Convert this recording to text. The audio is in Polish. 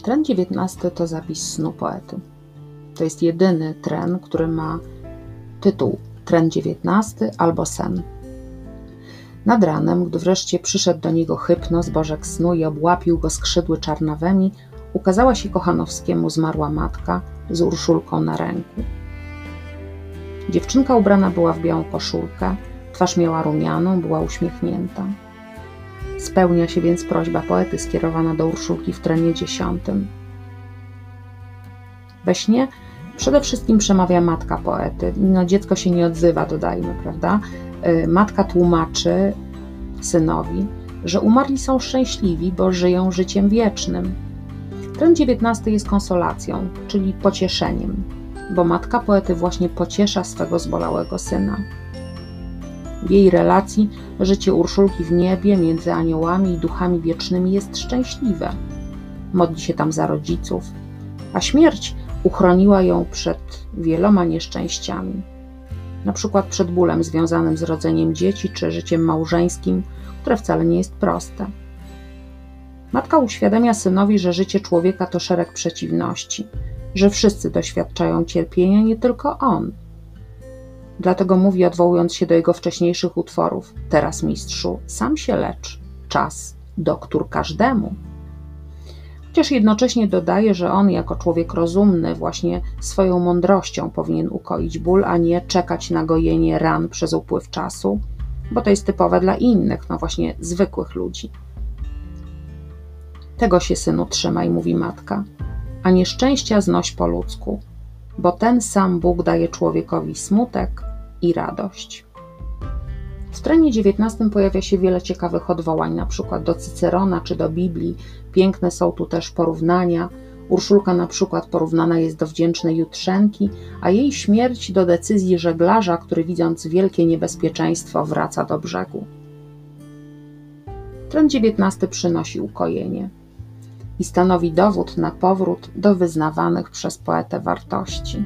Tren 19 to zapis snu poety. To jest jedyny tren, który ma tytuł Tren 19 albo sen. Nad ranem, gdy wreszcie przyszedł do niego hypno z bożek snu i obłapił go skrzydły czarnawemi, ukazała się Kochanowskiemu zmarła matka z Urszulką na ręku. Dziewczynka ubrana była w białą koszulkę, twarz miała rumianą, była uśmiechnięta. Spełnia się więc prośba poety skierowana do Urszulki w trenie dziesiątym. We śnie przede wszystkim przemawia matka poety. No, dziecko się nie odzywa, dodajmy, prawda? Y, matka tłumaczy synowi, że umarli są szczęśliwi, bo żyją życiem wiecznym. Tren dziewiętnasty jest konsolacją, czyli pocieszeniem, bo matka poety właśnie pociesza swego zbolałego syna. W jej relacji życie Urszulki w niebie między aniołami i duchami wiecznymi jest szczęśliwe. Modli się tam za rodziców, a śmierć uchroniła ją przed wieloma nieszczęściami. Na przykład przed bólem związanym z rodzeniem dzieci czy życiem małżeńskim, które wcale nie jest proste. Matka uświadamia synowi, że życie człowieka to szereg przeciwności, że wszyscy doświadczają cierpienia, nie tylko on. Dlatego mówi, odwołując się do jego wcześniejszych utworów: Teraz, mistrzu, sam się lecz, czas, doktór każdemu. Chociaż jednocześnie dodaje, że on, jako człowiek rozumny, właśnie swoją mądrością powinien ukoić ból, a nie czekać na gojenie ran przez upływ czasu, bo to jest typowe dla innych, no właśnie zwykłych ludzi. Tego się synu trzymaj, mówi matka, a nieszczęścia znoś po ludzku, bo ten sam Bóg daje człowiekowi smutek i radość. W strenie XIX pojawia się wiele ciekawych odwołań, na przykład do Cycerona czy do Biblii. Piękne są tu też porównania. Urszulka na przykład porównana jest do wdzięcznej Jutrzenki, a jej śmierć do decyzji żeglarza, który widząc wielkie niebezpieczeństwo wraca do brzegu. Trend XIX przynosi ukojenie i stanowi dowód na powrót do wyznawanych przez poetę wartości.